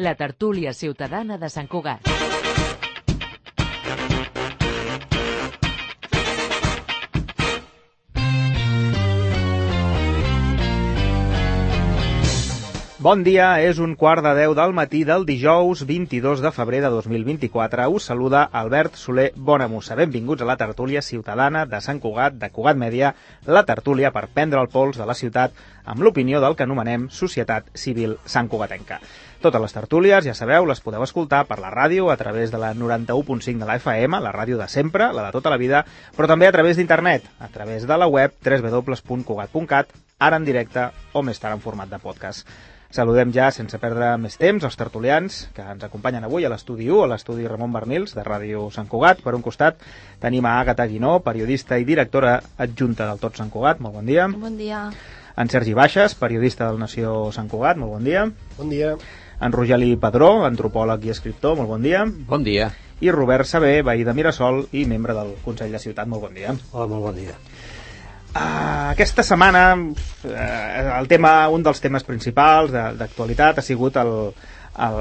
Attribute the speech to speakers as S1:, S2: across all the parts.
S1: la tertúlia ciutadana de Sant Cugat.
S2: Bon dia, és un quart de deu del matí del dijous 22 de febrer de 2024. Us saluda Albert Soler Bonamussa. Benvinguts a la tertúlia ciutadana de Sant Cugat, de Cugat Mèdia, la tertúlia per prendre el pols de la ciutat amb l'opinió del que anomenem Societat Civil Sant Cugatenca. Totes les tertúlies, ja sabeu, les podeu escoltar per la ràdio a través de la 91.5 de la FM, la ràdio de sempre, la de tota la vida, però també a través d'internet, a través de la web www.cugat.cat, ara en directe o més tard en format de podcast. Saludem ja, sense perdre més temps, els tertulians que ens acompanyen avui a l'estudi 1, a l'estudi Ramon Bernils, de Ràdio Sant Cugat. Per un costat tenim a Àgata Guinó, periodista i directora adjunta del Tot Sant Cugat. Molt bon dia.
S3: Bon dia.
S2: En Sergi Baixes, periodista del Nació Sant Cugat. Molt bon dia.
S4: Bon dia.
S2: En Rogeli Padró, antropòleg i escriptor. Molt bon dia.
S5: Bon dia.
S2: I Robert Saber, veí de Mirasol i membre del Consell de Ciutat. Molt bon dia.
S4: Hola, molt bon dia.
S2: Uh, aquesta setmana uh, el tema, un dels temes principals d'actualitat ha sigut el, el,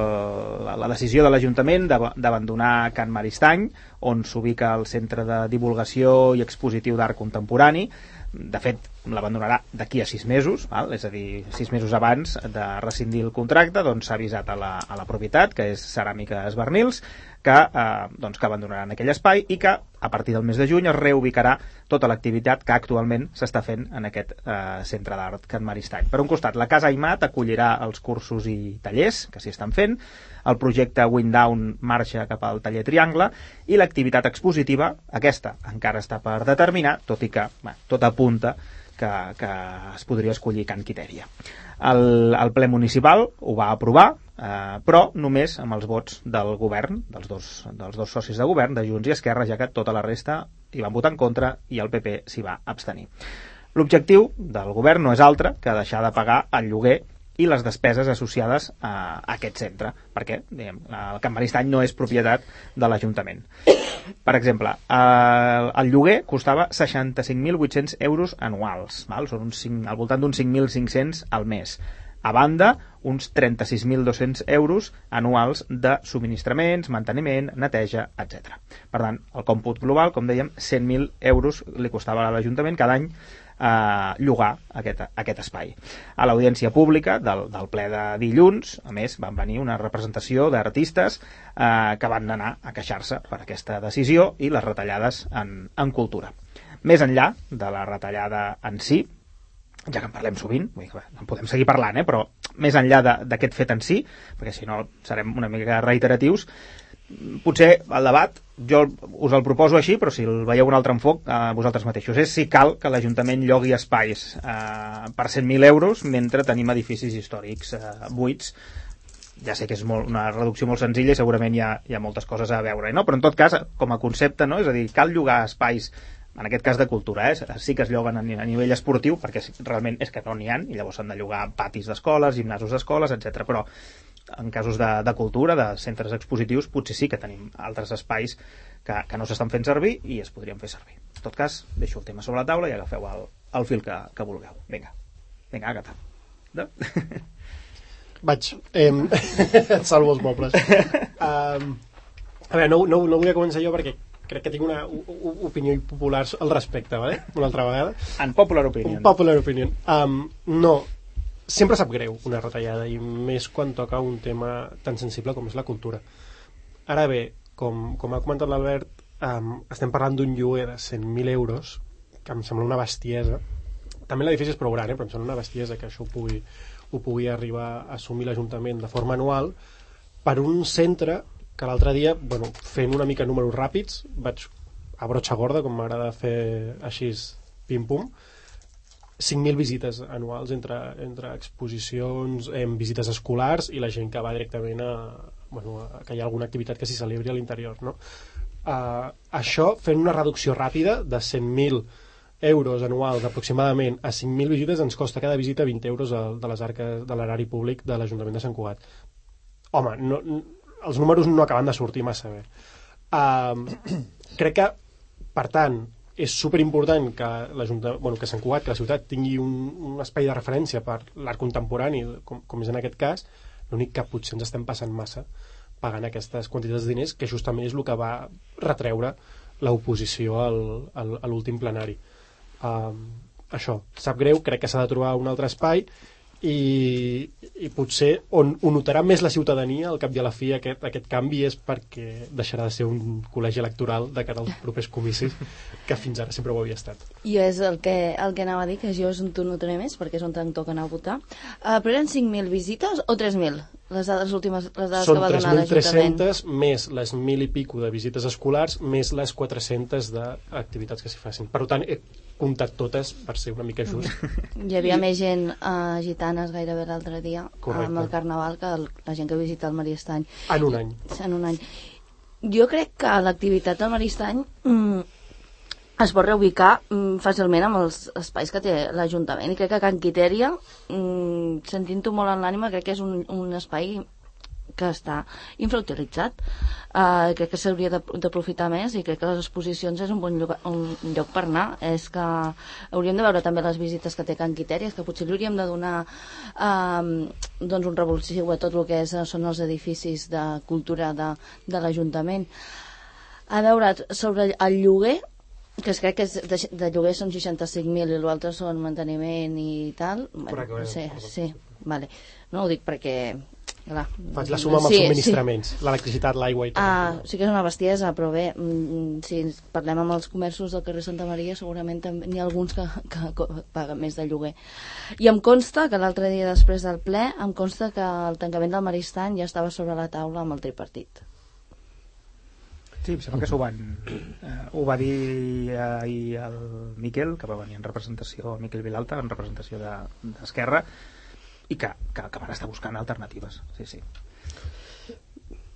S2: la decisió de l'Ajuntament d'abandonar Can Maristany, on s'ubica el Centre de Divulgació i Expositiu d'Art Contemporani. De fet, l'abandonarà d'aquí a sis mesos, val? és a dir, sis mesos abans de rescindir el contracte, doncs s'ha avisat a la, a la propietat, que és Ceràmica Esbernils, que, eh, doncs, que abandonaran aquell espai i que a partir del mes de juny es reubicarà tota l'activitat que actualment s'està fent en aquest eh, centre d'art Can Maristany. Per un costat, la Casa Aimat acollirà els cursos i tallers que s'hi estan fent, el projecte Windown marxa cap al taller Triangle i l'activitat expositiva, aquesta encara està per determinar, tot i que bé, tot apunta que, que es podria escollir Can Quitèria. El, el ple municipal ho va aprovar, eh, però només amb els vots del govern, dels dos, dels dos socis de govern, de Junts i Esquerra, ja que tota la resta hi van votar en contra i el PP s'hi va abstenir. L'objectiu del govern no és altre que deixar de pagar el lloguer i les despeses associades a aquest centre, perquè diguem, el Camp Maristany no és propietat de l'Ajuntament. Per exemple, el, el lloguer costava 65.800 euros anuals, val? són uns 5, al voltant d'uns 5.500 al mes. A banda, uns 36.200 euros anuals de subministraments, manteniment, neteja, etc. Per tant, el còmput global, com dèiem, 100.000 euros li costava a l'Ajuntament cada any eh, llogar aquest, aquest espai. A l'audiència pública del, del ple de dilluns, a més, van venir una representació d'artistes eh, que van anar a queixar-se per aquesta decisió i les retallades en, en cultura. Més enllà de la retallada en si, ja que en parlem sovint, vull dir, en podem seguir parlant, eh? però més enllà d'aquest fet en si, perquè si no serem una mica reiteratius, potser el debat jo us el proposo així, però si el veieu un altre enfoc, a eh, vosaltres mateixos, és si cal que l'Ajuntament llogui espais eh, per 100.000 euros mentre tenim edificis històrics eh, buits. Ja sé que és molt, una reducció molt senzilla i segurament hi ha, hi ha moltes coses a veure, no? però en tot cas, com a concepte, no? és a dir, cal llogar espais en aquest cas de cultura, eh? sí que es lloguen a nivell esportiu, perquè realment és que no n'hi ha, i llavors s'han de llogar patis d'escoles, gimnasos d'escoles, etc. però en casos de, de cultura, de centres expositius, potser sí que tenim altres espais que, que no s'estan fent servir i es podrien fer servir. En tot cas, deixo el tema sobre la taula i agafeu el, el fil que, que vulgueu. Vinga, vinga, Agatha. No?
S4: Vaig. Eh, et salvo els mobles. Um, a veure, no, no, no volia començar jo perquè crec que tinc una opinió popular al respecte, ¿vale? una altra vegada.
S2: En popular opinion.
S4: Un popular opinion. Um, no, sempre sap greu una retallada i més quan toca un tema tan sensible com és la cultura. Ara bé, com, com ha comentat l'Albert um, estem parlant d'un lloguer de 100.000 euros que em sembla una bestiesa. També l'edifici és prou gran, eh, però em sembla una bestiesa que això ho pugui, ho pugui arribar a assumir l'Ajuntament de forma anual. Per un centre que l'altre dia, bueno, fent una mica números ràpids, vaig a brotxa gorda, com m'agrada fer així pim-pum, 5.000 visites anuals entre, entre exposicions, eh, visites escolars i la gent que va directament a, bueno, a que hi ha alguna activitat que s'hi celebri a l'interior. No? Uh, això, fent una reducció ràpida de 100.000 euros anuals aproximadament a 5.000 visites ens costa cada visita 20 euros de, de les arques de l'erari públic de l'Ajuntament de Sant Cugat. Home, no, els números no acaben de sortir massa bé. Uh, crec que, per tant, és super important que, bueno, que Sant Cugat, que la ciutat tingui un, un espai de referència per l'art contemporani, com, com és en aquest cas, L'únic que potser ens estem passant massa pagant aquestes quantitats de diners, que justament és el que va retreure l'oposició al, al, a l'últim plenari. Um, això, sap greu, crec que s'ha de trobar un altre espai i, i potser on ho notarà més la ciutadania al cap i a la fi aquest, aquest canvi és perquè deixarà de ser un col·legi electoral de cara als propers comicis que fins ara sempre ho havia estat.
S3: I és el que, el que anava a dir que jo és on t'ho notaré més perquè és on em toca anar a votar. Uh, però eren 5.000 visites o 3.000? les dades últimes les dades
S4: Són
S3: que va donar l'Ajuntament
S4: 3.300 més les 1.000 i pico de visites escolars més les 400 d'activitats que s'hi facin. Per tant he comptat totes per ser una mica just.
S3: Hi havia més gent uh, gitanes gairebé l'altre dia
S4: Correcte.
S3: amb el Carnaval que el, la gent que visita el Maristany.
S4: En un any.
S3: En un any. Jo crec que l'activitat del Maristany mm, es pot reubicar mm, fàcilment amb els espais que té l'Ajuntament. I crec que Can Quitèria mm, sentint-ho molt en l'ànima crec que és un, un espai que està infrautilitzat uh, crec que s'hauria de- d'aprofitar més i crec que les exposicions és un bon lloc, un lloc per anar és que hauríem de veure també les visites que té Can Quitèria que potser li hauríem de donar um, doncs un revulsiu a tot el que és, són els edificis de cultura de, de l'Ajuntament a veure, sobre el lloguer que crec que és de, de lloguer són 65.000 i l'altre són manteniment i tal. Bueno, sí, sí, vale. No ho dic perquè... Clar,
S4: faig la suma amb els
S3: sí,
S4: subministraments l'electricitat, l'aigua i tot
S3: Ah, sí que és una bestiesa, però bé, mm, si ens parlem amb els comerços del carrer Santa Maria, segurament també n'hi ha alguns que, que co- paguen més de lloguer. I em consta que l'altre dia després del ple, em consta que el tancament del Maristany ja estava sobre la taula amb el tripartit.
S2: Sí, em sembla que s'ho van... Eh, ho va dir ahir el Miquel, que va venir en representació, el Miquel Vilalta, en representació de- d'Esquerra, i que, que, que van estar buscant alternatives. Sí, sí.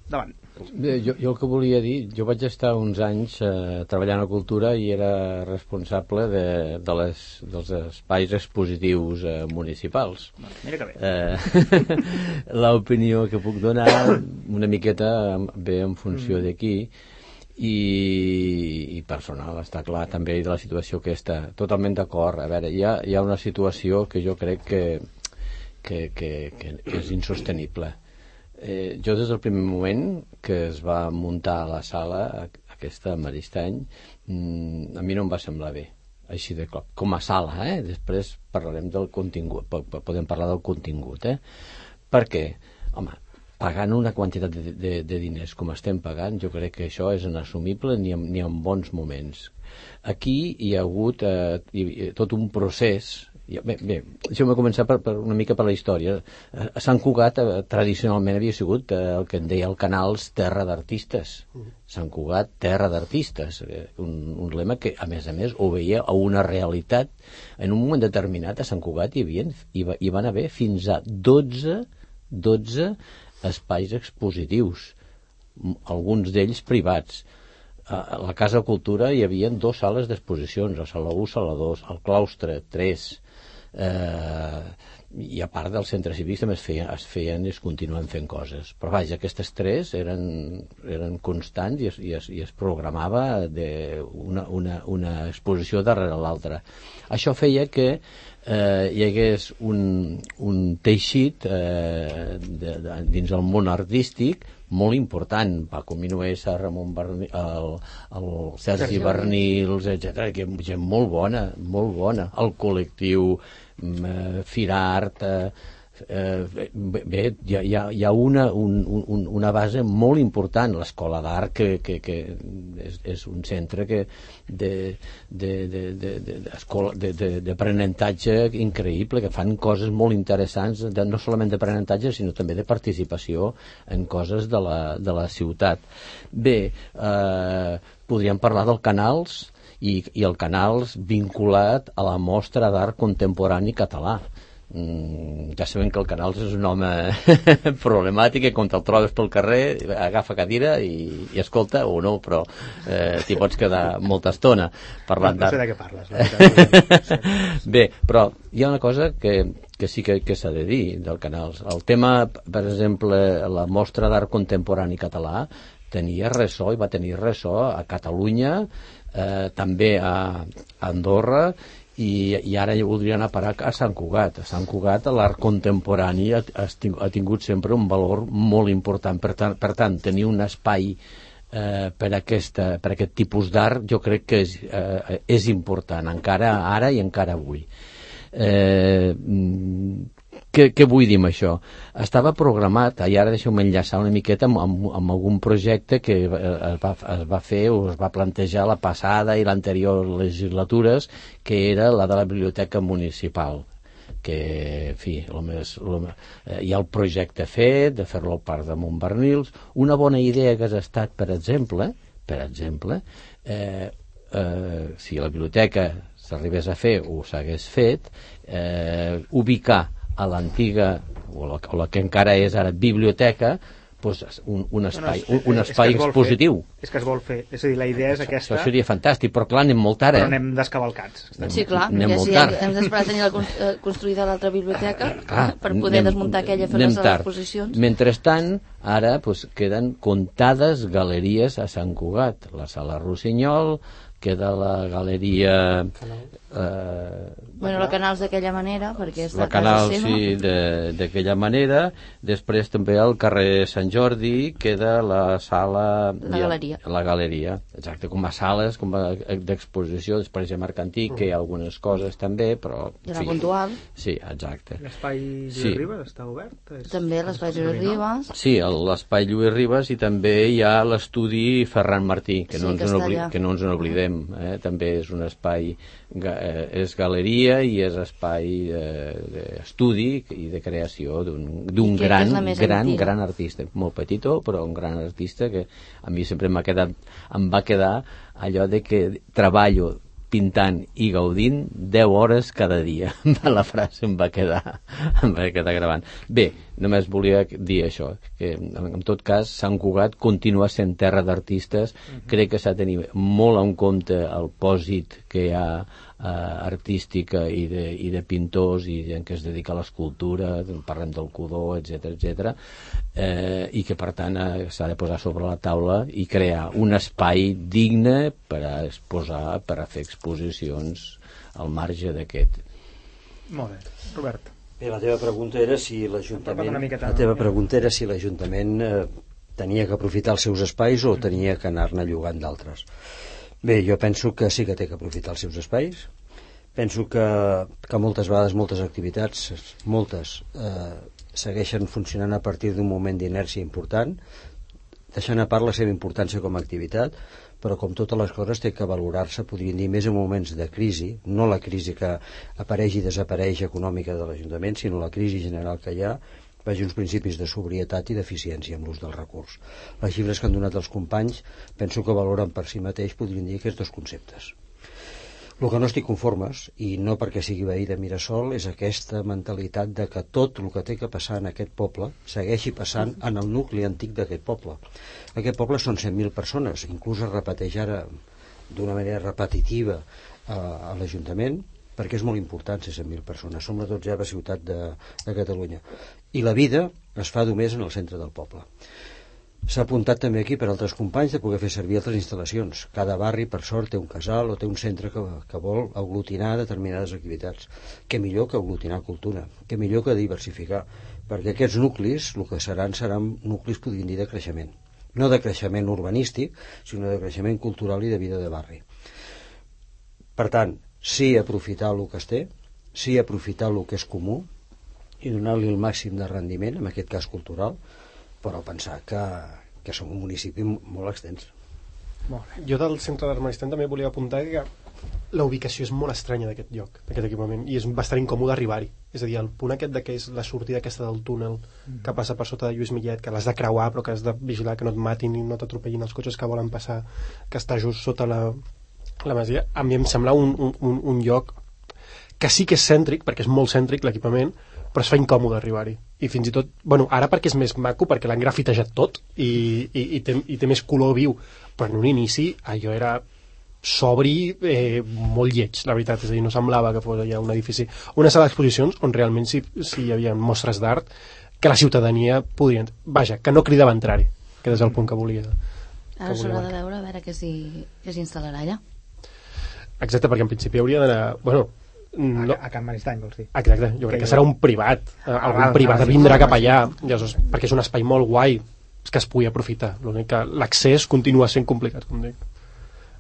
S2: Davant.
S5: Bé, jo, jo el que volia dir, jo vaig estar uns anys eh, treballant a cultura i era responsable de, de les, dels espais expositius eh, municipals.
S2: Mira que bé.
S5: Eh, L'opinió que puc donar una miqueta ve en funció
S2: Mm.
S5: d'aquí i, i personal, està clar, també de la situació que està. Totalment d'acord. A veure, hi ha, hi ha una situació que jo crec que, que, que, que és insostenible. Eh, jo des del primer moment que es va muntar la sala, a- aquesta a Maristany, mm, a mi no em va semblar bé així de cop, com a sala, eh? Després parlarem del contingut, po- po- podem parlar del contingut, eh? Per què? Home, pagant una quantitat de, de, de diners com estem pagant, jo crec que això és inassumible ni en, ni en bons moments. Aquí hi ha hagut eh, tot un procés ha- Bé, bé deixeu-me començar per, per una mica per la història. Eh, A Sant Cugat eh, tradicionalment havia sigut eh, el que en deia el canals terra d'artistes. Sant Cugat, terra d'artistes. Eh, un, un lema que, a més a més, obeïa a una realitat. En un moment determinat a Sant Cugat hi, havia, hi, va, hi van haver fins a 12, 12 espais expositius, alguns d'ells privats. A la Casa Cultura hi havia dues sales d'exposicions, a Sala 1, Sala 2, al claustre 3, eh, i a part del centre cívic també es feien, es feien i es continuen fent coses. Però vaja, aquestes tres eren, eren constants i es, i es, i es programava de una, una, una exposició darrere l'altra. Això feia que eh, hi hagués un, un teixit eh, de, de, dins el món artístic molt important, Paco Minuesa, Ramon Barni, el, el Sergi Bernils, etc. que gent molt bona, molt bona. El col·lectiu mm, eh, Firart, eh, eh, bé, hi ha, hi ha, una, un, un, una base molt important, l'escola d'art, que, que, que és, és un centre que d'aprenentatge increïble, que fan coses molt interessants, de, no solament d'aprenentatge, sinó també de participació en coses de la, de la ciutat. Bé, eh, podríem parlar del Canals, i, i el Canals vinculat a la mostra d'art contemporani català. Mm, ja sabem que el Canals és un home problemàtic i quan te'l trobes pel carrer agafa cadira i, i escolta o no, però eh, t'hi pots quedar molta estona parlant
S2: no sé
S5: d'art.
S2: de què parles. Veritat.
S5: Bé, però hi ha una cosa que, que sí que, que s'ha de dir del Canals. El tema, per exemple, la mostra d'art contemporani català tenia ressò i va tenir ressò a Catalunya, eh, també a Andorra i, i ara voldria anar a parar a Sant Cugat. A Sant Cugat l'art contemporani ha, ha tingut sempre un valor molt important. Per tant, per tant tenir un espai eh, per, aquesta, per aquest tipus d'art jo crec que és, eh, és important, encara ara i encara avui. Eh, mm, què, què vull dir amb això? Estava programat, i ara deixeu-me enllaçar una miqueta amb, amb, amb algun projecte que eh, es va, es va fer o es va plantejar la passada i l'anterior legislatures, que era la de la biblioteca municipal que, en fi, lo més, lo, eh, hi ha el projecte fet de fer-lo al Parc de Montbernils. Una bona idea que ha estat, per exemple, per exemple, eh, eh, si la biblioteca s'arribés a fer o s'hagués fet, eh, ubicar a l'antiga, o, la, o la que encara és ara biblioteca, doncs un, un espai, un, un
S2: és que
S5: espai
S2: es vol
S5: expositiu.
S2: Fer, és que es vol fer. És a dir, la idea és aquesta,
S5: Això seria fantàstic, però clar, anem molt tard,
S2: però
S5: eh?
S2: anem descavalcats.
S3: Sí, clar,
S5: Anem
S3: perquè
S5: molt
S3: si
S5: tard.
S3: hem, d'esperar tenir la eh, construïda l'altra biblioteca
S5: Clar,
S3: per poder
S5: anem-
S3: desmuntar aquella i fer
S5: anem
S3: les
S5: tard.
S3: exposicions.
S5: Mentrestant, ara pues, queden comptades galeries a Sant Cugat. La Sala Rossinyol, queda la galeria... Eh,
S3: Bueno, la Canals d'aquella manera, perquè és
S5: la
S3: la casa
S5: Canal,
S3: seva.
S5: sí, de- d'aquella manera. Després també al carrer Sant Jordi queda la sala...
S3: La galeria.
S5: La galeria, exacte, com a sales com a d'exposició. Després hi ha Mercantic, que hi ha algunes coses també, però...
S3: I
S5: en
S3: la
S5: fi.
S3: puntual.
S5: Sí, exacte.
S2: L'espai Lluís
S5: Sí.
S2: Ribes està obert? És...
S3: També l'espai Josep Ribas.
S5: Sí, el- l'espai Lluís Ribes i també hi ha l'estudi Ferran Martí, que,
S3: Sí,
S5: no,
S3: que
S5: ens
S3: allà.
S5: que no ens n'oblidem. Eh? També és un espai, eh, és galeria i és espai eh, d'estudi i de creació d'un gran, gran,
S3: antiga.
S5: gran artista. Molt petitó, però un gran artista que a mi sempre m'ha quedat, em va quedar allò de que treballo pintant i gaudint 10 hores cada dia. la frase em va quedar, em va quedar gravant. Bé, només volia dir això, que en, tot cas Sant Cugat continua sent terra d'artistes, crec que s'ha de tenir molt en compte el pòsit que hi ha eh, artística i de, i de pintors i en què es dedica a l'escultura, parlem del Codó, etc etc. Eh, i que per tant eh, s'ha de posar sobre la taula i crear un espai digne per a exposar, per a fer exposicions al marge d'aquest.
S2: Molt bé. Robert.
S6: Bé, la teva pregunta era si l'Ajuntament... La teva pregunta era si l'Ajuntament eh, tenia que aprofitar els seus espais o tenia que anar-ne llogant d'altres. Bé, jo penso que sí que té que aprofitar els seus espais. Penso que, que moltes vegades moltes activitats, moltes, eh, segueixen funcionant a partir d'un moment d'inèrcia important, deixant a part la seva importància com a activitat, però com totes les coses té que valorar-se, podríem dir, més en moments de crisi, no la crisi que apareix i desapareix econòmica de l'Ajuntament, sinó la crisi general que hi ha, vagi uns principis de sobrietat i d'eficiència amb l'ús del recurs. Les xifres que han donat els companys penso que valoren per si mateix, podríem dir, aquests dos conceptes. El que no estic conformes, i no perquè sigui veí de Mirasol, és aquesta mentalitat de que tot el que té que passar en aquest poble segueixi passant en el nucli antic d'aquest poble. Aquest poble són 100.000 persones, inclús es repeteix ara d'una manera repetitiva a, a l'Ajuntament, perquè és molt important ser 100.000 persones. Som la dotzena ciutat de, de Catalunya. I la vida es fa només en el centre del poble. S'ha apuntat també aquí per altres companys de poder fer servir altres instal·lacions. Cada barri, per sort, té un casal o té un centre que, que vol aglutinar determinades activitats. Què millor que aglutinar cultura, què millor que diversificar, perquè aquests nuclis, el que seran, seran nuclis, podríem dir, de creixement. No de creixement urbanístic, sinó de creixement cultural i de vida de barri. Per tant, sí aprofitar el que es té, sí aprofitar el que és comú i donar-li el màxim de rendiment, en aquest cas cultural, però pensar que, que som un municipi molt extens.
S2: Molt bé.
S4: Jo del centre d'Arts Maristany també volia apuntar que la ubicació és molt estranya d'aquest lloc, d'aquest equipament, i és bastant incòmode arribar-hi. És a dir, el punt aquest de que és la sortida aquesta del túnel que passa per sota de Lluís Millet, que l'has de creuar però que has de vigilar que no et matin i no t'atropellin els cotxes que volen passar, que està just sota la, la masia, a mi em sembla un, un, un, un lloc que sí que és cèntric, perquè és molt cèntric l'equipament, però es fa incòmode arribar-hi. I fins i tot, bueno, ara perquè és més maco, perquè l'han grafitejat tot i, i, i, té, i té més color viu, però en un inici allò era sobri eh, molt lleig, la veritat, és a dir, no semblava que fos allà un edifici, una sala d'exposicions on realment sí, sí hi havia mostres d'art que la ciutadania podria... Vaja, que no cridava a entrar-hi, que és el punt que volia.
S3: Ara s'haurà de veure a veure què s'hi instal·larà allà.
S4: Exacte, perquè en principi hauria d'anar... Bueno, no,
S2: A, a Can Maristany, vols dir?
S4: Exacte, jo crec
S2: Que
S4: que serà un privat, eh,
S2: Ah,
S4: algun
S2: val,
S4: privat
S2: sí,
S4: vindrà
S2: sí,
S4: cap
S2: sí.
S4: allà, llavors, perquè és un espai molt guai que es pugui aprofitar. L'únic que l'accés continua sent complicat, com dic.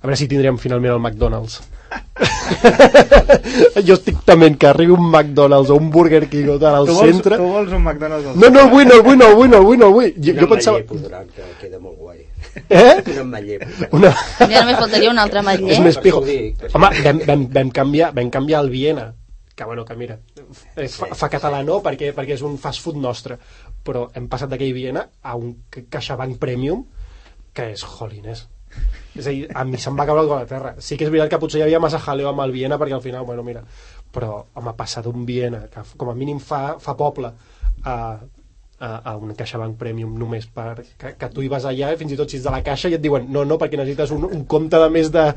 S4: A veure si tindrem finalment el McDonald's. jo estic tement que arribi un McDonald's o un Burger King o tal al
S2: Tu vols,
S4: centre...
S2: tu vols un McDonald's al
S4: No, no el vull, no el vull, no el vull, no el vull, no el vull. Jo, jo pensava...
S6: que queda molt guai.
S4: Eh?
S6: Un ametller.
S4: Una...
S3: Ja només faltaria un altre matller.
S4: És més pijo. Home, vam, vam, vam, canviar, vam canviar el Viena, que bueno, que mira, eh, fa, fa català no, perquè, perquè és un fast food nostre, però hem passat d'aquell Viena a un ca- CaixaBank Premium, que és jolines. És a dir, a mi se'm va caure el gol a terra. Sí que és veritat que potser hi havia massa jaleo amb el Viena, perquè al final, bueno, mira, però, home, passar d'un Viena, que com a mínim fa, fa poble, a, a, a un CaixaBank Premium només per que, que tu hi vas allà i fins i tot si ets de la caixa i et diuen no, no, perquè necessites un, un compte de més de,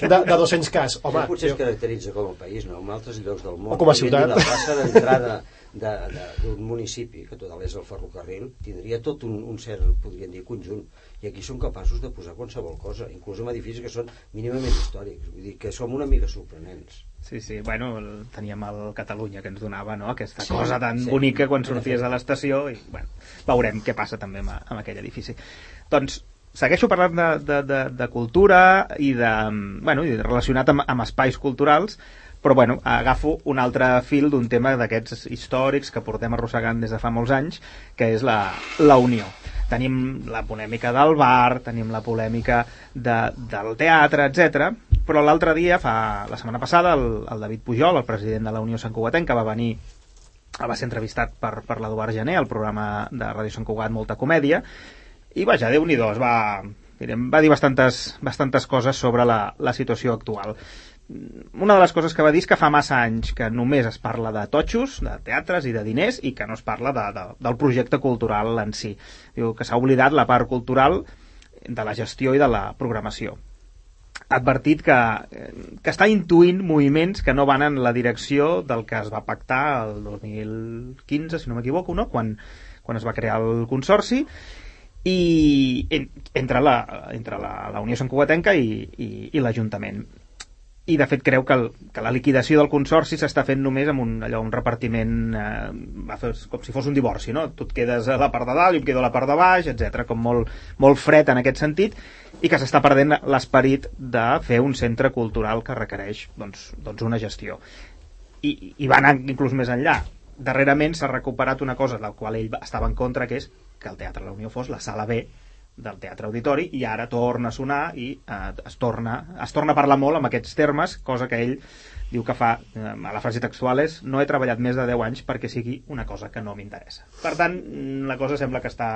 S4: de, de 200 cas home,
S6: Això potser es
S4: jo-
S6: caracteritza com a país, no? En altres llocs del món.
S4: O com a ciutat.
S6: La plaça d'entrada de- de- d'un municipi, que total és el ferrocarril, tindria tot un, un cert, podríem dir, conjunt. I aquí són capaços de posar qualsevol cosa, inclús en edificis que són mínimament històrics. Vull dir que som una mica sorprenents.
S2: Sí, sí, bueno, el, teníem el Catalunya que ens donava no? aquesta
S6: Sí,
S2: cosa tan
S6: sí.
S2: bonica quan sorties de l'estació i bueno, veurem què passa també amb, amb aquell edifici. Doncs segueixo parlant de, de, de, de cultura i de, bueno, i relacionat amb, amb espais culturals però bueno, agafo un altre fil d'un tema d'aquests històrics que portem arrossegant des de fa molts anys, que és la, la unió. Tenim la polèmica del bar, tenim la polèmica de, del teatre, etc. però l'altre dia, fa la setmana passada, el, el David Pujol, el president de la Unió Sant Cugatenca, va venir va ser entrevistat per, per l'Eduard Gené al programa de Ràdio Sant Cugat Molta Comèdia i vaja, déu nhi va, va dir bastantes, bastantes coses sobre la, la situació actual una de les coses que va dir és que fa massa anys que només es parla de totxos, de teatres i de diners i que no es parla de, de, del projecte cultural en si. Diu que s'ha oblidat la part cultural de la gestió i de la programació. Ha advertit que, eh, que està intuint moviments que no van en la direcció del que es va pactar el 2015, si no m'equivoco, no? quan, quan es va crear el consorci i en, entre, la, entre la, la Unió Sant Cugatenca i, i, i l'Ajuntament i de fet creu que, el, que la liquidació del consorci s'està fent només amb un, allò, un repartiment eh, com si fos un divorci no? tu et quedes a la part de dalt i em quedo a la part de baix etc com molt, molt fred en aquest sentit i que s'està perdent l'esperit de fer un centre cultural que requereix doncs, doncs una gestió i, i va anar inclús més enllà darrerament s'ha recuperat una cosa del qual ell estava en contra que és que el Teatre La Unió fos la sala B del Teatre Auditori i ara torna a sonar i eh, es, torna, es torna a parlar molt amb aquests termes, cosa que ell diu que fa, eh, a la frase textual és no he treballat més de 10 anys perquè sigui una cosa que no m'interessa. Per tant, la cosa sembla que està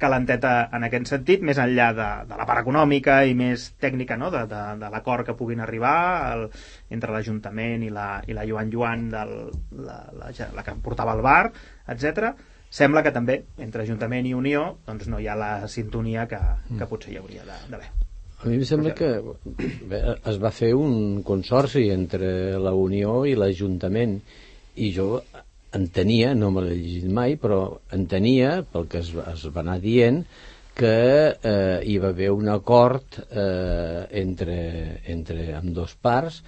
S2: calenteta en aquest sentit, més enllà de, de la part econòmica i més tècnica, no? de, de, de l'acord que puguin arribar el, entre l'Ajuntament i la, i la Joan Joan, del, la, la, la que portava el bar, etc sembla que també entre Ajuntament i Unió doncs no hi ha la sintonia que, que potser hi hauria d'haver.
S5: A mi em sembla que bé, es va fer un consorci entre la Unió i l'Ajuntament i jo entenia, no me l'he llegit mai, però entenia, pel que es, es va anar dient, que eh, hi va haver un acord eh, entre, entre amb dos parts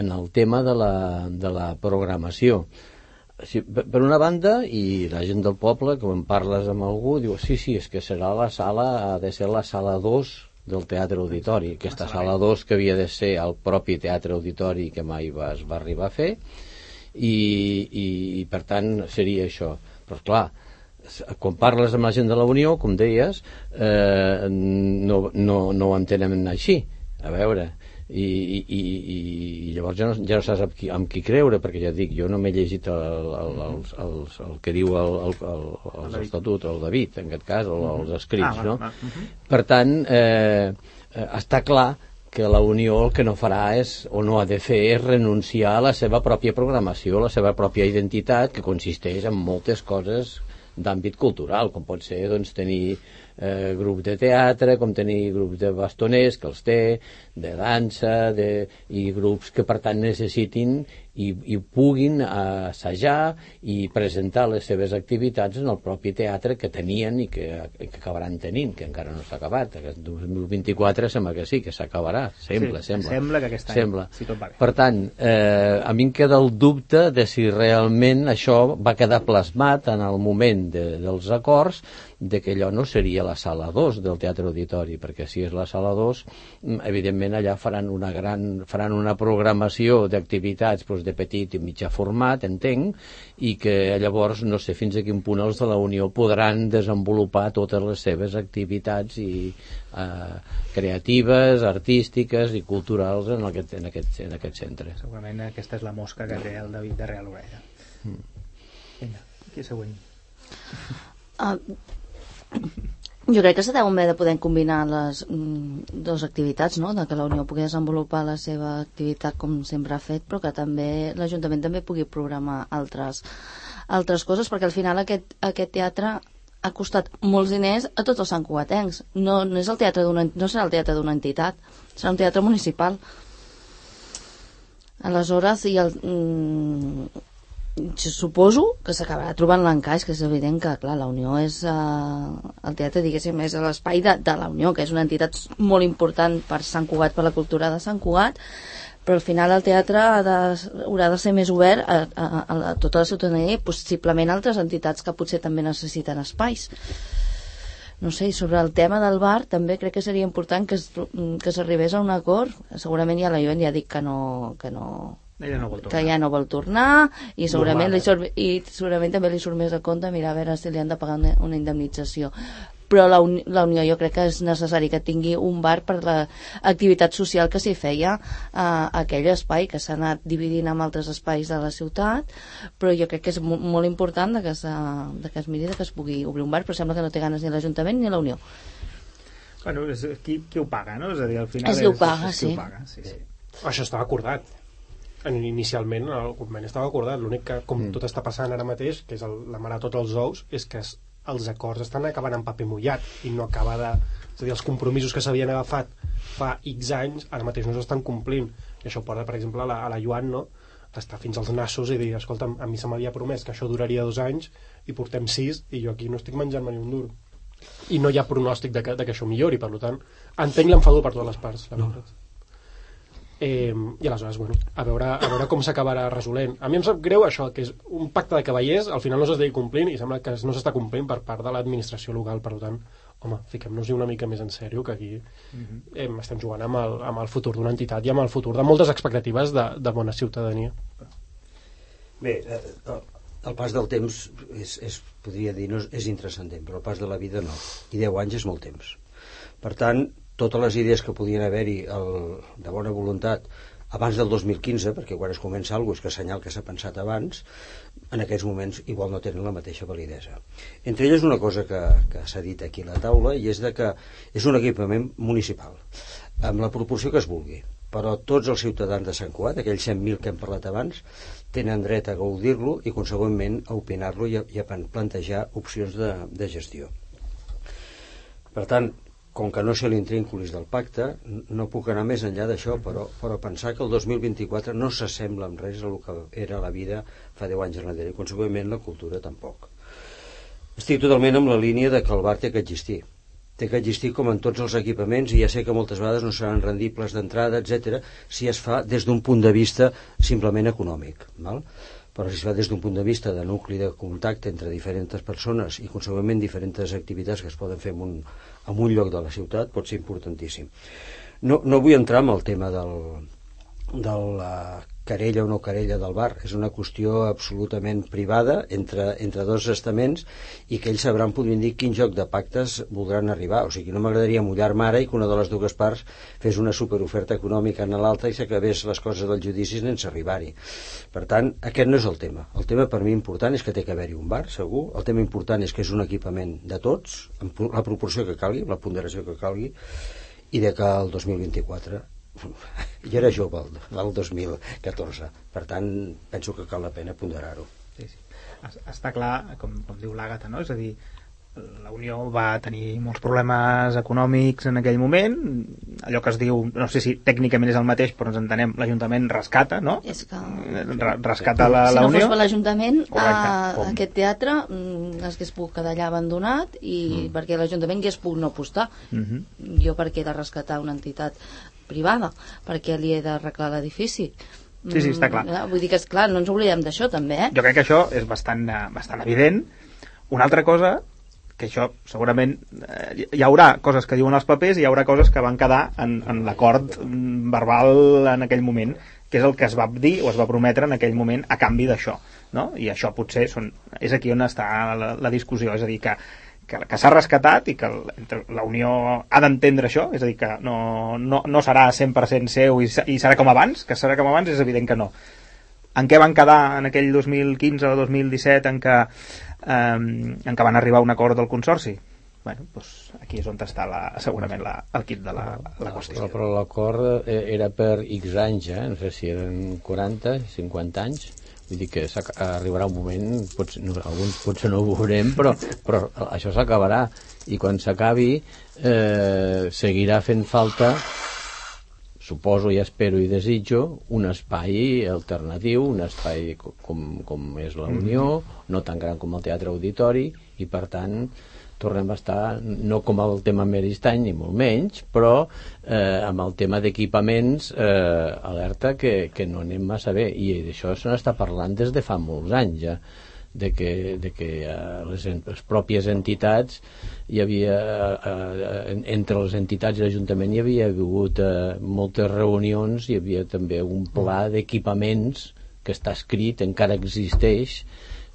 S5: en el tema de la, de la programació. Sí, per una banda, i la gent del poble, quan parles amb algú, diu, sí, sí, és que serà la sala, ha de ser la sala 2 del Teatre Auditori. Aquesta sala 2 que havia de ser el propi Teatre Auditori que mai va, es va arribar a fer, i, i, i per tant seria això. Però, clar, quan parles amb la gent de la Unió, com deies, eh, no, no, no ho entenen així. A veure, i, i, i, i llavors ja no, ja no saps amb qui, amb qui creure, perquè ja dic, jo no m'he llegit el, el, el, el, el que diu el, el, el, el, estatut, el David, en aquest cas, el, els escrits,
S2: Ah, va,
S5: no?
S2: va, mhm.
S5: Per tant, eh, eh, està clar que la Unió el que no farà és, o no ha de fer, és renunciar a la seva pròpia programació, a la seva pròpia identitat, que consisteix en moltes coses d'àmbit cultural, com pot ser doncs, tenir eh, de teatre, com tenir grups de bastoners, que els té, de dansa, de, i grups que per tant necessitin i, i puguin assajar i presentar les seves activitats en el propi teatre que tenien i que, que acabaran tenint, que encara no s'ha acabat. Aquest 2024 sembla que sí, que s'acabarà. Sembla,
S2: Sí,
S5: sembla.
S2: sembla que aquest any,
S5: Sembla.
S2: si tot va bé.
S5: Per tant, eh, a mi em queda el dubte de si realment això va quedar plasmat en el moment de, dels acords de que allò no seria la sala 2 del Teatre Auditori, perquè si és la sala 2, mm, evidentment allà faran una gran faran una programació d'activitats doncs, de petit i mitjà format, entenc, i que llavors no sé fins a quin punt els de la Unió podran desenvolupar totes les seves activitats i eh, creatives, artístiques i culturals en aquest, en aquest, en aquest centre.
S2: Segurament aquesta és la mosca que té el David de Real Orella. Vinga, qui és següent?
S3: Uh, jo crec que se deuen haver de poder combinar les mm, dues activitats, no? de que la Unió pugui desenvolupar la seva activitat com sempre ha fet, però que també l'Ajuntament també pugui programar altres, altres coses, perquè al final aquest, aquest teatre ha costat molts diners a tots els santcugatencs. No, no, és el teatre no serà el teatre d'una entitat, serà un teatre municipal. Aleshores, i el, mm, suposo que s'acabarà trobant l'encaix, que és evident que, clar, la Unió és eh, el teatre, diguéssim, és l'espai de, de la Unió, que és una entitat molt important per Sant Cugat, per la cultura de Sant Cugat, però al final el teatre ha de, haurà de ser més obert a, a, a, a tota la ciutadania i possiblement altres entitats que potser també necessiten espais. No sé, sobre el tema del bar també crec que seria important que es- que s'arribés a un acord. Segurament ja la Joan ja ha dit que no, que no,
S2: Ella no vol
S3: que
S2: tornar.
S3: ja no vol tornar i segurament,
S4: Normal,
S3: li surt, i segurament també li surt més a compte mirar a veure si li han de pagar una, una indemnització però la, uni, la Unió jo crec que és necessari que tingui un bar per l'activitat social que s'hi feia a aquell espai que s'ha anat dividint amb altres espais de la ciutat però jo crec que és mo molt important de que, de que es miri de que es pugui obrir un bar però sembla que no té ganes ni l'Ajuntament ni la Unió
S2: Bueno, és, qui, qui ho paga, no? És a dir, al final
S3: És qui ho paga,
S2: és, qui
S3: sí.
S2: ho paga, sí, sí.
S4: Això estava acordat. En- Inicialment el conveni estava acordat. L'únic que, com mm. tot està passant ara mateix, que és el, la mare de tots els ous, és que es, els acords estan acabant en paper mullat i no acaba de... És a dir, els compromisos que s'havien agafat fa X anys ara mateix no s'estan complint. I això porta, per exemple, a la, a la Joan, no? estar fins als nassos i dir, escolta, a mi se m'havia promès que això duraria dos anys i portem sis i jo aquí no estic menjant-me ni un duro. I no hi ha pronòstic de que, de que això millori, per tant, entenc l'enfador per totes les parts, la veritat. Eh, I aleshores, bueno, a veure, a veure com s'acabarà resolent. A mi em sap greu això, que és un pacte de cavallers, al final no s'està complint i sembla que no s'està complint per part de l'administració local, per tant, home, fiquem-nos-hi una mica més en sèrio, que aquí eh, estem jugant amb el, amb el futur d'una entitat i amb el futur de moltes expectatives de, de bona ciutadania.
S6: Bé, eh, el, el pas del temps és, és podria dir, no és, és intranscendent, però el pas de la vida no. I 10 anys és molt temps. Per tant, totes les idees que podien haver-hi de bona voluntat abans del 2015, perquè quan es comença alguna cosa que senyal que s'ha pensat abans, en aquests moments igual no tenen la mateixa validesa. Entre elles una cosa que, que s'ha dit aquí a la taula i és de que és un equipament municipal, amb la proporció que es vulgui però tots els ciutadans de Sant Cugat, aquells 100.000 que hem parlat abans, tenen dret a gaudir-lo i, consegüentment, a opinar-lo i, a- i a plan- plantejar opcions de, de gestió. Per tant, com que no sé l'intrínculis del pacte, no puc anar més enllà d'això, però, però pensar que el 2024 no s'assembla en res a el que era la vida fa 10 anys enrere, i consegüentment la cultura tampoc. Estic totalment amb la línia de que el bar té que existir. Té que existir com en tots els equipaments i ja sé que moltes vegades no seran rendibles d'entrada, etc si es fa des d'un punt de vista simplement econòmic. Val? Però si es fa des d'un punt de vista de nucli de contacte entre diferents persones i consegüentment diferents activitats que es poden fer en un, en un lloc de la ciutat pot ser importantíssim. No, no vull entrar en el tema del, de la querella o no querella del bar. És una qüestió absolutament privada entre, entre dos estaments i que ells sabran, podrien dir, quin joc de pactes voldran arribar. O sigui, no m'agradaria mullar-me ara i que una de les dues parts fes una superoferta econòmica en l'altra i s'acabés les coses dels judicis sense arribar-hi. Per tant, aquest no és el tema. El tema per mi important és que té que haver-hi un bar, segur. El tema important és que és un equipament de tots, amb la proporció que calgui, amb la ponderació que calgui, i de que el 2024 jo era jove el, el 2014 per tant penso que cal la pena ponderar-ho
S2: Sí, sí. Es- Està clar, com, com diu l'Àgata, no? És a dir, la Unió va tenir molts problemes econòmics en aquell moment, allò que es diu, no sé si tècnicament és el mateix, però ens entenem, l'Ajuntament rescata, no?
S3: És que...
S2: Re rescata la,
S3: si
S2: la
S3: no
S2: Unió.
S3: fos per l'Ajuntament, eh, aquest teatre mm, es hagués pogut quedar allà abandonat i
S2: Mm.
S3: perquè l'Ajuntament hagués pogut no apostar.
S2: Mhm.
S3: Jo perquè he de rescatar una entitat privada, perquè li he d'arreglar l'edifici.
S2: Sí, sí, està clar.
S3: Mm, Vull dir que, és clar, no ens oblidem d'això, també, eh?
S2: Jo crec que això és bastant, eh, bastant evident. Una altra cosa, que això segurament eh, hi haurà coses que diuen els papers i hi haurà coses que van quedar en, en l'acord mm, verbal en aquell moment, que és el que es va dir o es va prometre en aquell moment a canvi d'això. No? I això potser són, és aquí on està la, la discussió, és a dir, que, que, que s'ha rescatat i que la Unió ha d'entendre això, és a dir, que no, no, no serà 100% seu i, i serà com abans, que serà com abans és evident que no en què van quedar en aquell 2015 o 2017 en què, eh, en què van arribar a un acord del Consorci? Bueno, doncs aquí és on està la, segurament la, el kit de la, la qüestió.
S5: Però, però l'acord eh, era per X anys, eh? no sé si eren 40, 50 anys, vull dir que arribarà un moment, potser, no, alguns potser no ho veurem, però, però això s'acabarà, i quan s'acabi eh, seguirà fent falta suposo i espero i desitjo un espai alternatiu, un espai co- com, com és la Unió, no tan gran com el Teatre Auditori, i per tant tornem a estar, no com el tema Meristany, ni molt menys, però eh, amb el tema d'equipaments eh, alerta que, que no anem massa bé, i d'això se n'està parlant des de fa molts anys ja de que, de que eh, les, les pròpies entitats hi havia eh, eh, entre les entitats i l'Ajuntament hi havia hagut eh, moltes reunions hi havia també un pla d'equipaments que està escrit, encara existeix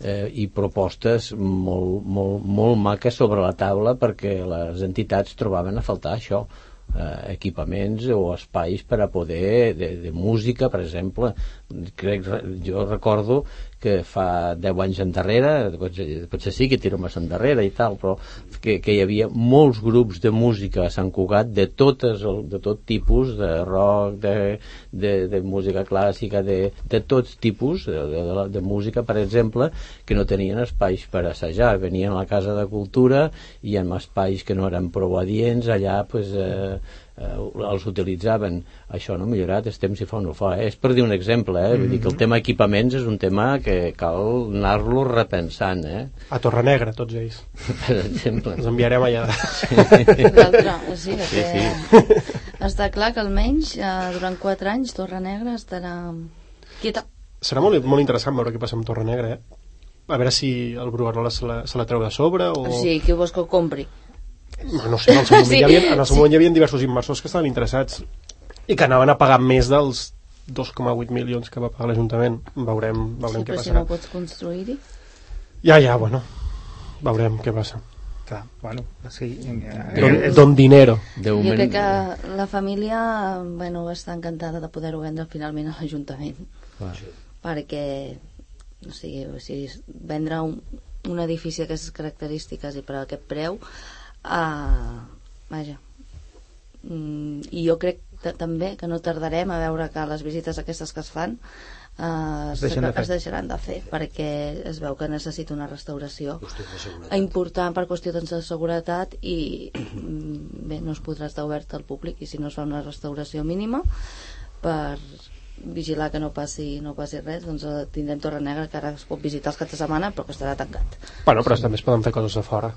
S5: eh, i propostes molt, molt, molt maques sobre la taula perquè les entitats trobaven a faltar això eh, equipaments o espais per a poder de, de música, per exemple crec, jo recordo que fa 10 anys endarrere potser, potser sí que tiro massa endarrere i tal però que, que hi havia molts grups de música a Sant Cugat de, totes, el- de tot tipus de rock, de, de, de música clàssica de, de tots tipus de, de, de, de música per exemple que no tenien espais per assajar. Venien a la Casa de Cultura i en espais que no eren prou adients allà pues, eh, eh, els utilitzaven això no ha millorat, és temps si fa o no fa eh? és per dir un exemple, eh? Vull dir que el tema equipaments és un tema que cal anar-lo repensant eh?
S4: A Torrenegra, tots ells.
S5: per exemple
S4: Els enviarem allà.
S3: Sí, que
S5: Sí,
S3: sí, està clar que almenys eh, durant 4 anys Torre Negra estarà quieta.
S4: Serà molt, molt interessant veure què passa amb Torrenegra, eh? A veure si el Bruguerola se la, se la treu de sobre o...
S3: O sigui, qui vols que ho compri?
S4: No sé, en el seu moment,
S3: Sí,
S4: hi havia, en el seu
S3: sí.
S4: moment hi havia diversos inversors que estaven interessats i que anaven a pagar més dels 2,8 milions que va pagar l'Ajuntament. Veurem, veurem
S3: sí,
S4: què
S3: però si
S4: passarà.
S3: no pots construir-hi.
S4: Ja, ja, bueno. Veurem què passa.
S2: Clar, bueno, sí.
S4: Don,
S2: Eh,
S4: don dinero.
S5: de
S3: Jo crec que la família bueno, va estar encantada de poder-ho vendre finalment a l'Ajuntament.
S5: Clar.
S3: Perquè o sigui, o sigui, vendre un, un edifici d'aquestes característiques i per aquest preu uh, vaja mm, i jo crec ta- també que no tardarem a veure que les visites aquestes que es fan uh,
S2: Es deixen de fer.
S3: es deixaran de fer perquè es veu que necessita una restauració important per qüestions de seguretat i mm, bé, no es podrà estar obert al públic i si no es fa una restauració mínima per vigilar que no passi, no passi res doncs eh, tindrem Torre Negra que ara es pot visitar els caps de setmana però que estarà tancat
S4: Bueno, però també es poden fer coses a fora.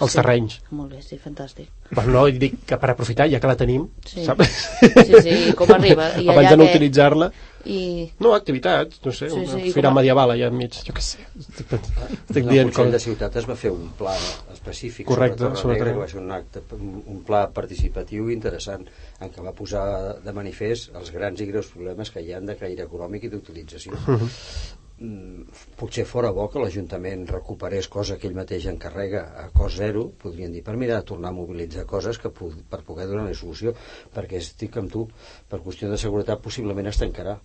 S4: Els
S3: Sí.
S4: terrenys.
S3: molt bé, sí, fantàstic
S4: Bueno, no, dic que per aprofitar, ja que la tenim,
S3: Sí.
S4: saps?
S3: sí, sí, com arriba I
S4: Abans de no
S3: que-
S4: utilitzar-la.
S3: i
S4: No, activitats, no sé,
S3: Sí,
S4: una
S3: sí,
S4: fira
S3: com
S4: medieval allà enmig, jo què sé. Estic, estic
S6: En el
S4: dient
S6: Consell de. Ciutat es va fer un pla específic
S4: Correcte,
S6: sobre Torre Negra, que va ser un acte, un pla participatiu interessant en què va posar de manifest els grans i greus problemes que hi ha de caire econòmic i d'utilització. Mm, potser fora bo que l'Ajuntament recuperés cosa que ell mateix encarrega a cost zero, podrien dir, per mirar de tornar a mobilitzar coses que per poder donar solució, perquè estic amb tu, per qüestió de seguretat possiblement es tancarà.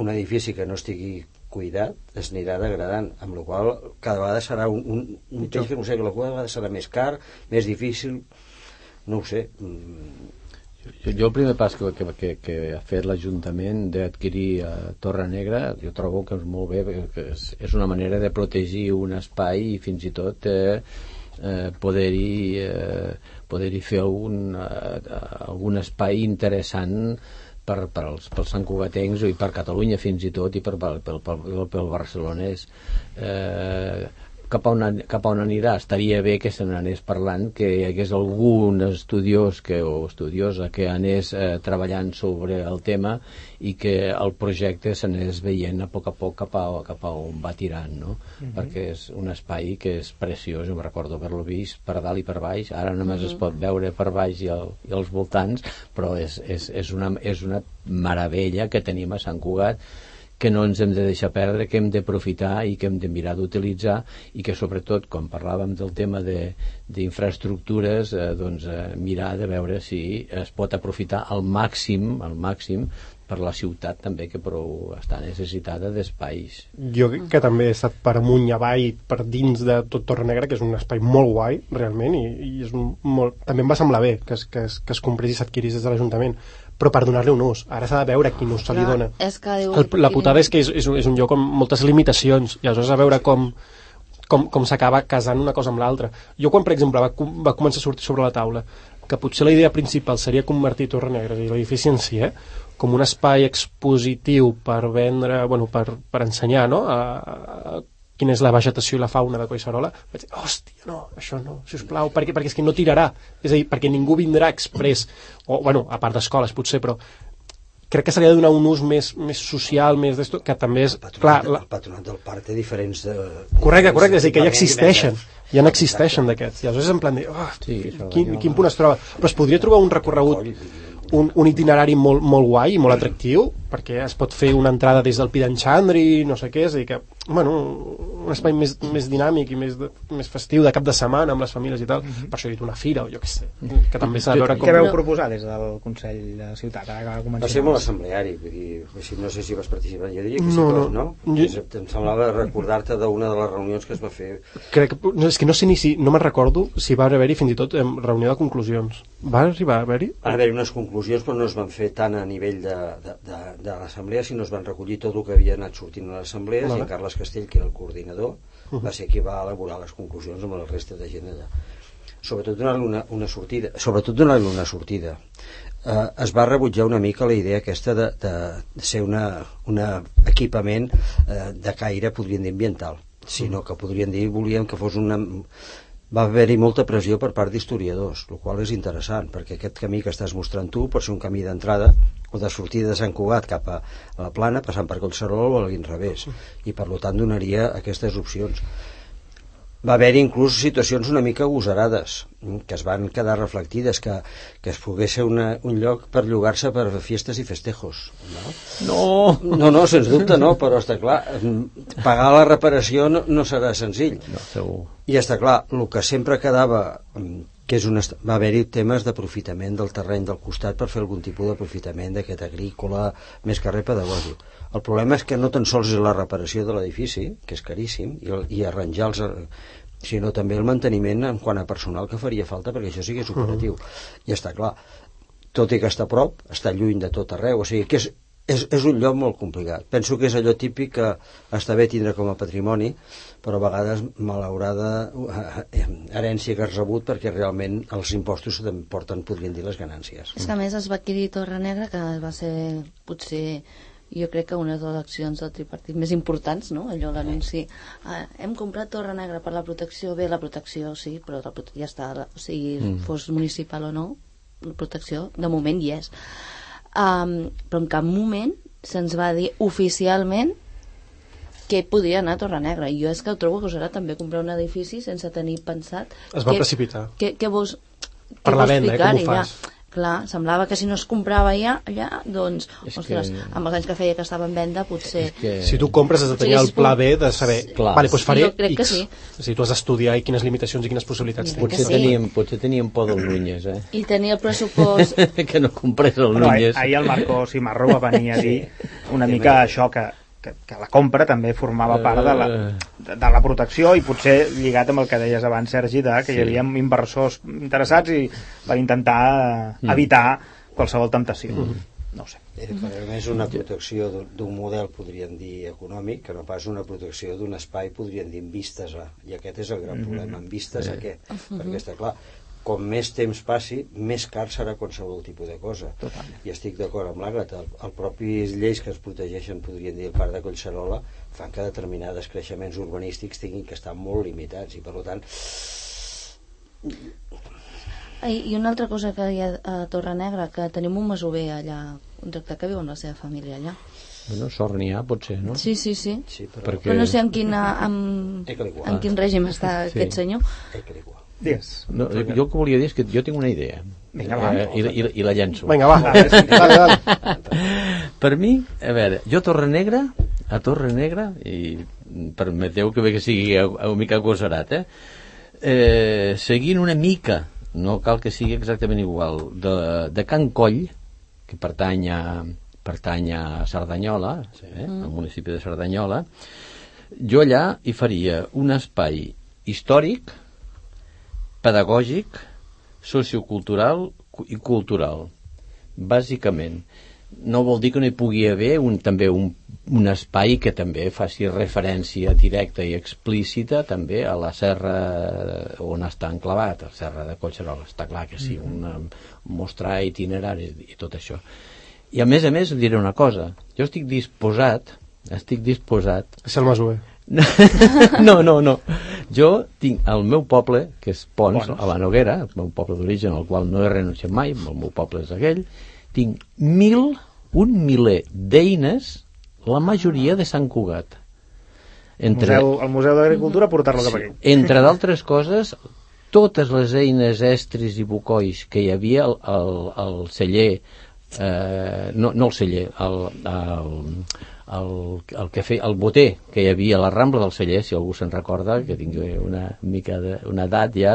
S6: Un edifici que no estigui cuidat es anirà degradant, amb la qual cada vegada serà un, un, un peix que no sé, la cada vegada serà més car, més difícil, no ho sé.
S5: Jo, jo el primer pas que, que, que, que ha fet l'Ajuntament d'adquirir a Torre Negra, jo trobo que és molt bé, que és, és una manera de protegir un espai i fins i tot eh, eh, poder-hi eh, poder fer algun, eh, algun espai interessant per, per als, pels santcugatencs i per Catalunya fins i tot i per, pel, pel barcelonès. Eh, cap a, on, cap a on anirà estaria bé que se n'anés parlant que hi hagués algun estudiós que, o estudiosa que anés eh, treballant sobre el tema i que el projecte s'anés veient a poc a poc cap a, cap a on va tirant no?
S2: Mhm.
S5: -huh. perquè és un espai que és preciós, jo em recordo haver-lo vist per dalt i per baix, ara només uh -huh. es pot veure per baix i, el, i als voltants però és, és, és, una, és una meravella que tenim a Sant Cugat que no ens hem de deixar perdre, que hem d'aprofitar i que hem de mirar d'utilitzar i que sobretot, quan parlàvem del tema d'infraestructures, eh, doncs eh, mirar de veure si es pot aprofitar al màxim, al màxim per la ciutat també que prou està necessitada d'espais.
S4: Jo crec que també he estat per amunt i avall, per dins de tot Torre Negra, que és un espai molt guai, realment, i, i és un, molt... també em va semblar bé que es, que es, que es comprés i s'adquirís des de l'Ajuntament, però per donar-li un ús. Ara s'ha de veure quin ús se li dona.
S3: és que diu-
S4: El, la putada és que és, és, un, és un lloc amb moltes limitacions, i aleshores a veure com, com, com s'acaba casant una cosa amb l'altra. Jo quan, per exemple, va, va començar a sortir sobre la taula que potser la idea principal seria convertir Torre Negra i l'edifici en si, eh, com un espai expositiu per vendre, bueno, per, per ensenyar, no?, a, a, quina és la vegetació i la fauna de Collserola, vaig dir, hòstia, no, això no, si us plau, perquè, perquè és que no tirarà, és a dir, perquè ningú vindrà express, o, bueno, a part d'escoles potser, però crec que ha de donar un ús més, més social, més d'esto, que també és,
S6: El
S4: clar,
S6: patronat,
S4: la,
S6: el patronat del parc té diferents... De,
S4: Correcte, correcte, és a dir, que ja existeixen,
S6: nivells.
S4: ja n'existeixen d'aquests. I aleshores en plan de, oh,
S5: Sí,
S4: quin, quin punt es troba? Però es podria trobar un recorregut, un, un itinerari molt, molt guai i molt atractiu, perquè es pot fer una entrada des del Pi d'en Xandri, no sé què, és a dir que, bueno, un espai més, més dinàmic i més, de, més festiu de cap de setmana amb les famílies i tal, per això he dit una fira o jo què sé, que també s'ha de veure com...
S2: Què veu proposar des del Consell de Ciutat? Ara que va.
S6: Va ser molt assembleari, vull dir, així no sé si vas participar, jo diria que sí,
S4: No,
S6: no,
S4: no.
S6: no?
S4: Jo-.
S6: Em semblava recordar-te d'una de les reunions que es va fer.
S4: Crec que, no, és que no sé ni si, no me'n recordo si va haver-hi fins i tot reunió de conclusions. Va arribar a haver-hi?
S6: Van haver unes conclusions, però no es van fer tant a nivell de, de, de, de l'assemblea, sinó es van recollir tot el que havia anat sortint a l'assemblea,
S4: Vale.
S6: i en Carles Castell, que era el coordinador, va ser qui va elaborar les conclusions amb la resta de gent allà. Sobretot donar-li una, una sortida. Sobretot donar-li una sortida. Eh, es va rebutjar una mica la idea aquesta de, de, de ser una, una equipament eh, de caire, podríem dir, ambiental, sinó que podríem dir, volíem que fos una, va haver-hi molta pressió per part d'historiadors, el qual és interessant, perquè aquest camí que estàs mostrant tu pot ser un camí d'entrada o de sortida de Sant Cugat cap a, la Plana, passant per Collserola o a l'inrevés, i per tant donaria aquestes opcions. Va haver-hi inclús situacions una mica agosarades, mm, que es van quedar reflectides, que, que es pogués ser una, un lloc per llogar-se per fiestes i festejos. No?
S5: No!
S6: No, no, sens dubte no, però està clar, mm, pagar la reparació no, no serà senzill.
S5: No, segur.
S6: I està clar, el que sempre quedava, mm, que és un est... va haver-hi temes d'aprofitament del terreny del costat per fer algun tipus d'aprofitament d'aquest agrícola, més que res pedagògic. El problema és que no tan sols és la reparació de l'edifici, que és caríssim, i, el, i arranjar els sinó també el manteniment en quant a personal que faria falta perquè això sí que és operatiu. I està clar, tot i que està a prop, està lluny de tot arreu, o sigui que és, és, és un lloc molt complicat. Penso que és allò típic que està bé tindre com a patrimoni, però a vegades malaurada eh, herència que has rebut perquè realment els impostos porten, podrien dir, les ganàncies.
S3: És que a més es va adquirir Torre Negra, que va ser potser jo crec que una de les accions del tripartit més importants, no? allò l'anunci eh, hem comprat Torre Negra per la protecció bé, la protecció sí, però la prote ja està la- o sigui, mm. fos municipal o no la protecció de moment hi és um, però en cap moment se'ns va dir oficialment que podia anar a Torre Negra i jo és que trobo que serà també comprar un edifici sense tenir pensat
S4: Es va
S3: que,
S4: precipitar.
S3: que, que vols
S4: Per
S3: què
S4: la venda, eh, com ho fas?
S3: Clar, semblava que si no es comprava allà, allà doncs,
S5: És
S3: ostres,
S5: que-
S3: amb els anys que feia que estava en venda, potser...
S5: És que...
S4: Si tu compres has de tenir
S3: Sí,
S4: el
S3: sí,
S4: pla
S3: sí.
S4: B de saber,
S5: Clar.
S4: vale, doncs faré
S3: Jo crec que
S4: X.
S3: sí.
S4: O sigui, tu has d'estudiar i quines limitacions i quines possibilitats tens.
S5: Potser,
S3: que sí.
S5: teníem, potser teníem por del Núñez, eh?
S3: I tenir el pressupost...
S5: que no comprés el
S2: Bueno, ahir,
S5: Núñez.
S2: ahir el Marco Cimarro va venir a dir una mica això, que, que, que la compra també formava part de la, de, de la protecció i potser lligat amb el que deies abans, Sergi, de que hi havia inversors interessats i van intentar eh, evitar qualsevol temptació. no ho sé.
S6: Eh, més una protecció d'un- model, podríem dir, econòmic, que no pas una protecció d'un espai, podríem dir, en vistes a. I aquest és el gran problema, en vistes a què? Perquè està clar, com més temps passi, més car serà qualsevol tipus de cosa.
S2: Totalment.
S6: I estic d'acord amb l'Àgata, el, el propi lleis que ens protegeixen, podríem dir, el parc de Collserola, fan que determinades creixements urbanístics tinguin que estar molt limitats i, per tant,
S3: I, I una altra cosa que hi ha a Torre Negra, que tenim un masover allà, un tractat que viu amb la seva família allà.
S5: Bueno, sort n'hi ha, potser, no?
S3: Sí, sí, sí.
S6: sí, però...
S5: Perquè-
S3: Però no sé en, quina, en, en quin règim està
S5: Sí.
S3: aquest senyor.
S2: Digues.
S5: No, jo el que volia dir és que jo tinc una idea.
S2: Vinga, va.
S5: Eh, i, i, I la llenço.
S4: Vinga, va. Dale, dale.
S5: Per mi, a veure, jo Torre Negra, a Torre Negra, i permeteu que bé que sigui a- una mica agosarat, eh? eh? Seguint una mica, no cal que sigui exactament igual, de, de Can Coll, que pertany a, pertany a Cerdanyola, eh? al municipi de Cerdanyola, jo allà hi faria un espai històric, pedagògic, sociocultural cu- i cultural. Bàsicament no vol dir que no hi pugui haver un, també un, un espai que també faci referència directa i explícita també a la serra on està enclavat, la serra de Collserola. Està clar que sí, una, mostrar itineraris i tot això. I a més a més diré una cosa. Jo estic disposat estic disposat
S4: És el Masover.
S5: No, no, no. Jo tinc el meu poble, que és Pons,
S2: Pons.
S5: a la Noguera, el meu poble d'origen, al qual no he renunciat mai, el meu poble és aquell, tinc mil, un miler d'eines, la majoria de Sant Cugat.
S2: Entre... Museu, el Museu d'Agricultura portar-lo cap aquí.
S5: Entre d'altres coses, totes les eines estris i bucois que hi havia al, al, al celler, eh, no, no el celler, el, el, el, el, que feia, el boter que hi havia a la Rambla del celler, si algú se'n recorda, que tingui una mica de, una edat ja,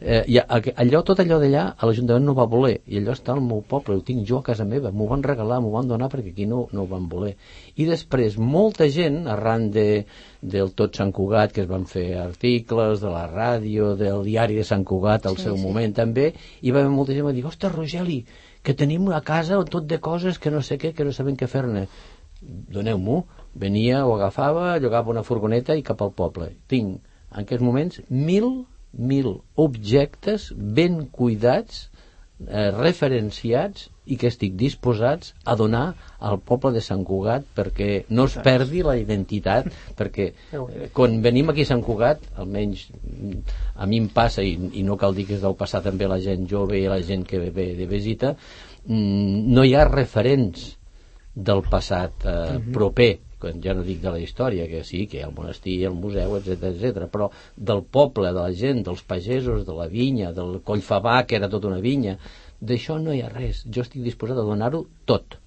S5: eh, ja, allò, tot allò d'allà a l'Ajuntament no va voler, i allò està al meu poble, ho tinc jo a casa meva, m'ho van regalar, m'ho van donar perquè aquí no, no ho van voler. I després, molta gent, arran de, del tot Sant Cugat, que es van fer articles, de la ràdio, del diari de Sant Cugat al
S3: Sí,
S5: seu
S3: sí.
S5: moment també, i va haver molta gent que va dir, ostres, Rogeli, que tenim una casa tot de coses que no sé què, que no sabem què fer-ne. Doneu-m'ho. Venia, ho agafava, llogava una furgoneta i cap al poble. Tinc, en aquests moments, mil, mil objectes ben cuidats, eh, referenciats i que estic disposats a donar al poble de Sant Cugat perquè no es perdi la identitat perquè eh, quan venim aquí a Sant Cugat almenys mm, a mi em passa i, i no cal dir que és del passat també la gent jove i la gent que ve de visita mm, no hi ha referents del passat eh, proper quan ja no dic de la història, que sí, que hi ha el monestir, el museu, etc etc, però del poble, de la gent, dels pagesos, de la vinya, del Collfabà, que era tota una vinya, d'això no hi ha res. Jo estic disposat a donar-ho tot.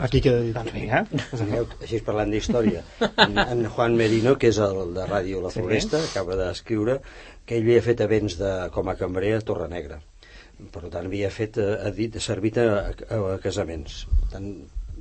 S4: Aquí queda dit.
S2: Doncs vinga.
S6: Sabeu, així parlant d'història, en, en Juan Merino, que és el de Ràdio La
S2: Sí.
S6: Floresta, acaba d'escriure que ell havia fet events de, com a cambrer a Torre Negra. Per tant, havia fet, eh, ha dit, servit a, a, a casaments. Per tant,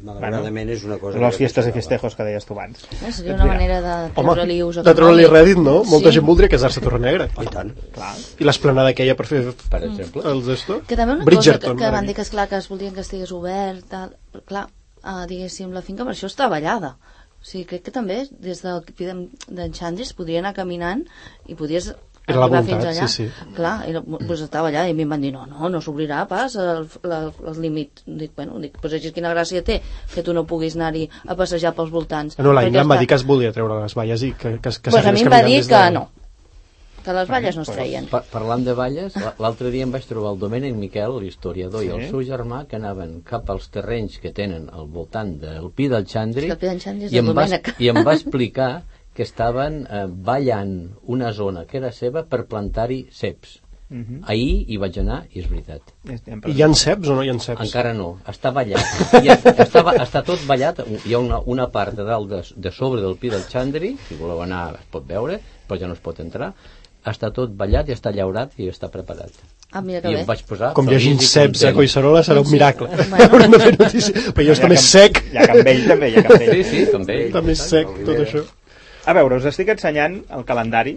S6: malauradament és una cosa...
S2: Les
S6: que
S2: fiestes i festejos que deies tu abans.
S3: Eh, Seria una manera de treure-li ús
S4: de treure-li rèdit, no? Molta
S3: Sí.
S4: gent voldria casar-se a Torre Negra.
S6: I tant.
S2: Clar.
S4: I l'esplanada ha per fer
S5: Per exemple.
S4: els esto?
S3: Que també una
S4: Bridgerton,
S3: cosa que, que van dir que, esclar, que es voldrien que estigués obert, tal, però, clar, uh, diguéssim, la finca per això està ballada. O sigui, crec que també des del d'en de Xandri es podria anar caminant i podies
S4: Era la voluntat,
S3: fins allà.
S4: sí, sí.
S3: Clar, era, pues estava allà i a mi em van dir, no, no, no s'obrirà pas el, la, el límit. Dic, bueno, dic, pues així quina gràcia té que tu no puguis anar-hi a passejar pels voltants.
S4: No, la em va dir que es volia treure les valles i que, que, que
S3: pues a mi em va dir que
S4: de-
S3: no, que les valles no es treien.
S5: Pa parlant de valles, la- l'altre dia em vaig trobar el Domènec Miquel, l'historiador,
S2: Sí.
S5: i el seu germà que anaven cap als terrenys que tenen al voltant del Pi del Xandri,
S3: el
S5: i, em va, i em va explicar que estaven eh, ballant una zona que era seva per plantar-hi ceps.
S2: Mhm.
S5: Ahir hi vaig anar i és veritat.
S4: I hi ha ceps o no hi ha ceps?
S5: Encara no, està ballat. I està, està tot ballat, hi ha una, una part de dalt de, de sobre del pi del Chandri, si voleu anar es pot veure, però ja no es pot entrar, està tot ballat i està llaurat i està preparat.
S3: Ah, mira que
S5: I
S3: bé.
S5: vaig posar...
S4: Com hi hagi
S5: feliç i
S4: ceps a. Collserola serà un miracle.
S3: Bueno.
S4: Fer notícia. Però jo està més sec.
S2: Hi ha Campbell també, hi ha Campbell.
S5: Sí, sí, també.
S4: Està més sec, tot això.
S2: A veure, us estic ensenyant el calendari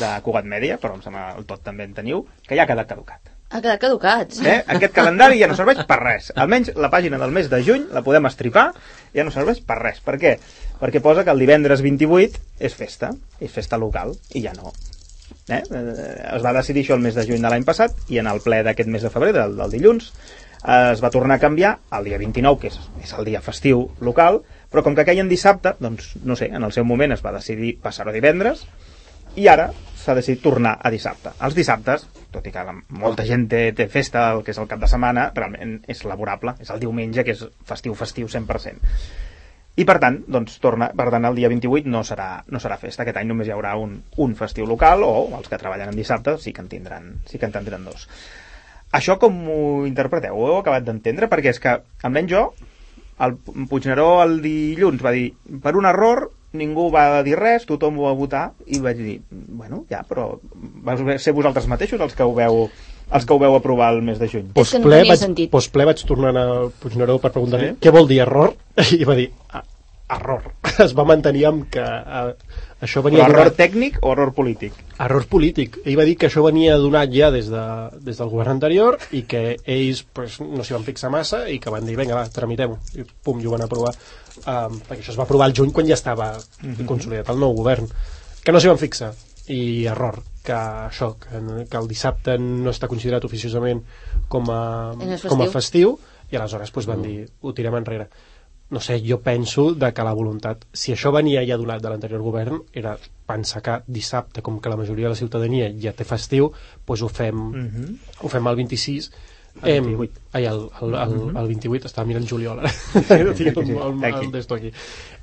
S2: de Cugat Mèdia, però em sembla el tot també en teniu, que ja ha quedat caducat.
S3: Ha quedat caducats.
S2: Eh? Aquest calendari ja no serveix per res. Almenys la pàgina del mes de juny la podem estripar, ja no serveix per res. Per què? Perquè posa que el divendres 28 és festa, és festa local, i ja no. Eh? Eh, Es va decidir això el mes de juny de l'any passat, i en el ple d'aquest mes de febrer, del, del dilluns, eh, es va tornar a canviar al dia 29, que és, és el dia festiu local, però com que queia en dissabte, doncs, no sé, en el seu moment es va decidir passar-ho divendres, i ara s'ha decidit tornar a dissabte. Els dissabtes, tot i que la, molta gent té, té festa, el que és el cap de setmana, realment és laborable, és el diumenge, que és festiu, festiu 100%. I per tant, doncs, torna, per tant, el dia 28 no serà, no serà festa. Aquest any només hi haurà un, un festiu local o els que treballen en dissabte sí que en tindran, sí que en tindran dos. Això com ho interpreteu? Ho heu acabat d'entendre? Perquè és que, almenys jo, el Puigneró el dilluns va dir per un error ningú va dir res, tothom ho va votar i vaig dir, bueno, ja, però vau ser vosaltres mateixos els que ho veu els que ho veu aprovar el mes de juny.
S3: No
S4: Postple
S3: tenia
S4: vaig,
S3: sentit.
S4: postple vaig tornar al Puigneró per preguntar-li
S2: Sí?
S4: què vol dir error i va dir "Ah, error. Es va mantenir amb que eh, això
S2: Però
S4: venia
S2: error
S4: donat,
S2: tècnic o error polític?
S4: error polític. Ell va dir que això venia donat ja des, de, des del govern anterior i que ells pues, no s'hi van fixar massa i que van dir, vinga, va, tramitem-ho. I pum, i ho van aprovar. Um, perquè això es va aprovar el juny quan ja estava consolidat el nou govern. Que no s'hi van fixar. I error, que això, que, que el dissabte no està considerat oficiosament com a,
S3: no és
S4: com a
S3: festiu.
S4: festiu i aleshores pues, van dir, ho tirem enrere no sé, jo penso de que la voluntat, si això venia ja donat de l'anterior govern, era pensar que dissabte, com que la majoria de la ciutadania ja té festiu, doncs ho fem,
S2: Mm -hmm.
S4: ho fem el 26
S2: El
S4: Em,
S2: 28.
S4: ai, el, el, el, el 28, estava mirant juliol ara. Tinc el, el, el, d'esto aquí.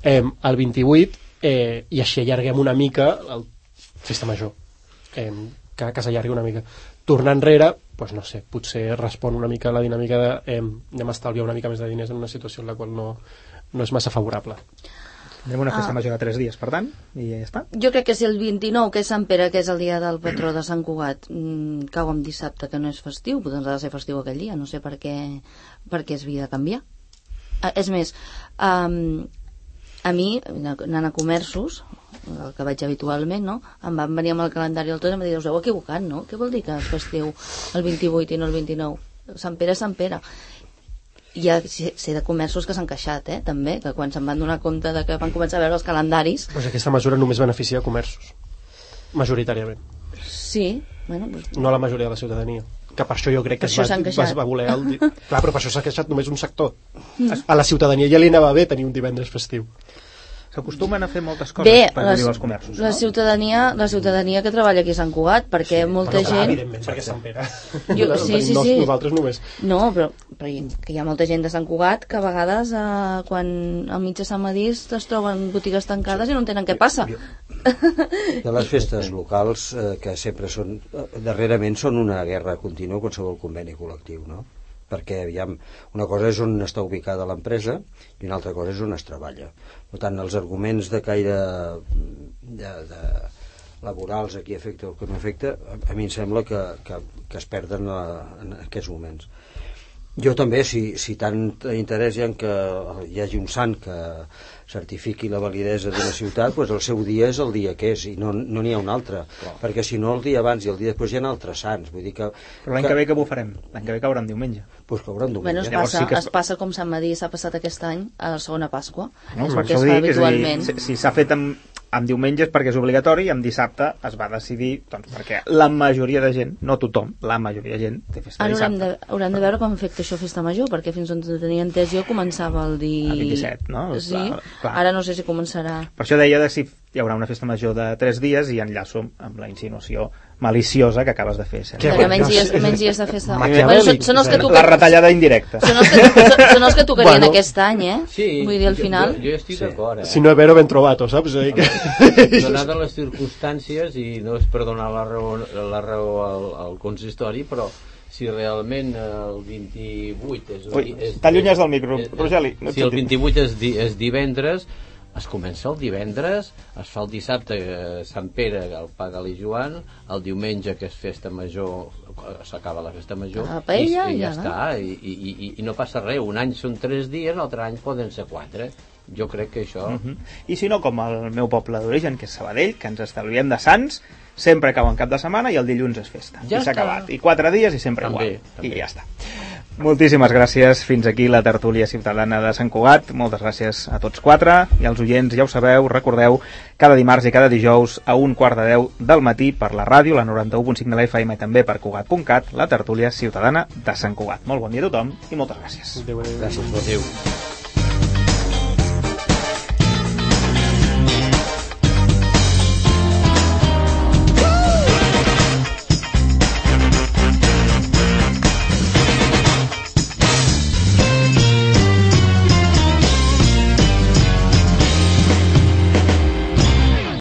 S4: Em, el 28, eh, i així allarguem una mica el festa major. Em, que, que s'allargui una mica. Tornar enrere, doncs no sé, potser respon una mica a la dinàmica de em, anem a estalviar una mica més de diners en una situació en la qual no, no és massa favorable.
S2: Tindrem una festa
S3: Ah.
S2: major de 3 dies, per tant, i ja està.
S3: Jo crec que si el 29, que és Sant Pere, que és el dia del patró de Sant Cugat, mm, cau en dissabte, que no és festiu, doncs ha de ser festiu aquell dia, no sé per què, per què es havia de canviar. Ah, és més, um, a mi, anant a comerços, el que vaig habitualment, no? em van venir amb el calendari del tot i em van dir, us heu equivocat, no? Què vol dir que festiu el 28 i no el 29? Sant Pere Sant Pere hi ha, sé, de comerços que s'han queixat, eh, també, que quan se'n van donar compte de que van començar a veure els calendaris,
S4: Pues aquesta mesura només beneficia comerços, majoritàriament,
S3: sí, bueno, doncs,
S4: no a la majoria de la ciutadania. Que per això jo crec que es va, es va voler... El... Clar, però per això s'ha queixat només un sector. A la ciutadania ja li anava bé tenir un divendres festiu.
S2: S'acostumen a fer moltes coses
S3: Bé,
S2: per arribar als comerços.
S3: la,
S2: no?
S3: ciutadania, la ciutadania que treballa aquí a Sant Cugat, perquè sí, molta
S4: Però, clar,
S3: gent...
S4: evidentment, perquè Sant Pere.
S3: Jo-
S4: No
S3: sí, sí,
S4: nos-
S3: sí.
S4: Nosaltres només.
S3: No, però, però hi- que hi ha molta gent de Sant Cugat que a vegades eh, quan al mig de Sant Madís es troben botigues tancades i no entenen què passa.
S6: De les festes locals, eh, que sempre són, eh, darrerament són una guerra contínua qualsevol conveni col·lectiu, no? Perquè, aviam, una cosa és on està ubicada l'empresa i una altra cosa és on es treballa. Per tant, els arguments de caire de, de laborals, a qui afecta o que no afecta, a, a mi em sembla que, que, que es perden a, en aquests moments. Jo també, si, si tant interès hi ha que hi hagi un sant que certifiqui la validesa d'una ciutat, doncs el seu dia és el dia que és, i no no n'hi ha un altre. Perquè si no, el dia abans i el dia després hi ha altres sants. Vull dir que...
S2: Però l'any que ve què ho farem? L'any que ve caurà en diumenge.
S6: Pues caurà en
S3: Bueno, es
S6: diumenge.
S3: Passa,
S2: sí que es-
S3: passa com Sant Madí s'ha passat aquest any a la segona Pasqua.
S2: No?
S3: és el que es fa
S2: dic, és a dir,
S3: habitualment.
S2: si si s'ha fet amb, amb diumenges perquè és obligatori i amb dissabte es va decidir doncs, perquè la majoria de gent, no tothom, la majoria de gent té festa
S3: Ara haurem
S2: dissabte.
S3: de, haurem de veure com afecta això a Festa Major, perquè fins on tenia entès jo començava el dia...
S2: El 27, no?
S3: Sí,
S2: Clar, clar.
S3: ara no sé si començarà...
S2: Per això deia de si hi haurà una festa major de 3 dies i enllaço amb la insinuació maliciosa que acabes de fer. Sempre.
S4: Que bueno,
S3: menys, dies,
S4: és-
S3: menys dies de festa. Bueno, són, són els que tu...
S2: La retallada indirecta.
S3: Són els que, són, són els que tocarien
S4: Bueno.
S3: aquest any, eh?
S5: Sí,
S3: Vull dir, al final...
S5: Jo, jo estic d'acord, eh?
S4: Si no és vero, ben trobat, saps? Eh? Que...
S5: Donades les circumstàncies, i no és per donar la raó, la raó al, al consistori, però si realment el 28 és...
S2: Ui, t'allunyes del micro,
S5: és-
S2: Rogeli, no
S5: si el
S2: sentim.
S5: 28 és, di, és divendres, es comença el divendres, es fa el dissabte eh, Sant Pere, el i Joan, el diumenge, que és festa major, eh, s'acaba la festa major,
S3: La paella
S5: i, i ja
S3: ja, no?
S5: està, i, i, i, i no passa res. Un any són tres dies, l'altre any poden ser quatre. Jo crec que això...
S2: Uh -huh. I si no, com el meu poble d'origen, que és Sabadell, que ens estalviem de Sants, sempre acaba en cap de setmana i el dilluns és festa.
S5: Ja
S2: I s'ha acabat. I quatre dies i sempre
S5: També,
S2: igual.
S5: també.
S2: I ja està. Moltíssimes gràcies. Fins aquí la tertúlia ciutadana de Sant Cugat. Moltes gràcies a tots quatre i als oients, ja ho sabeu, recordeu, cada dimarts i cada dijous a un quart de deu del matí per la ràdio, la 91.5 de la FM i també per Cugat.cat, la tertúlia ciutadana de Sant Cugat. Molt bon dia a tothom i moltes gràcies.
S4: Adéu, adéu.
S6: Gràcies, Adéu.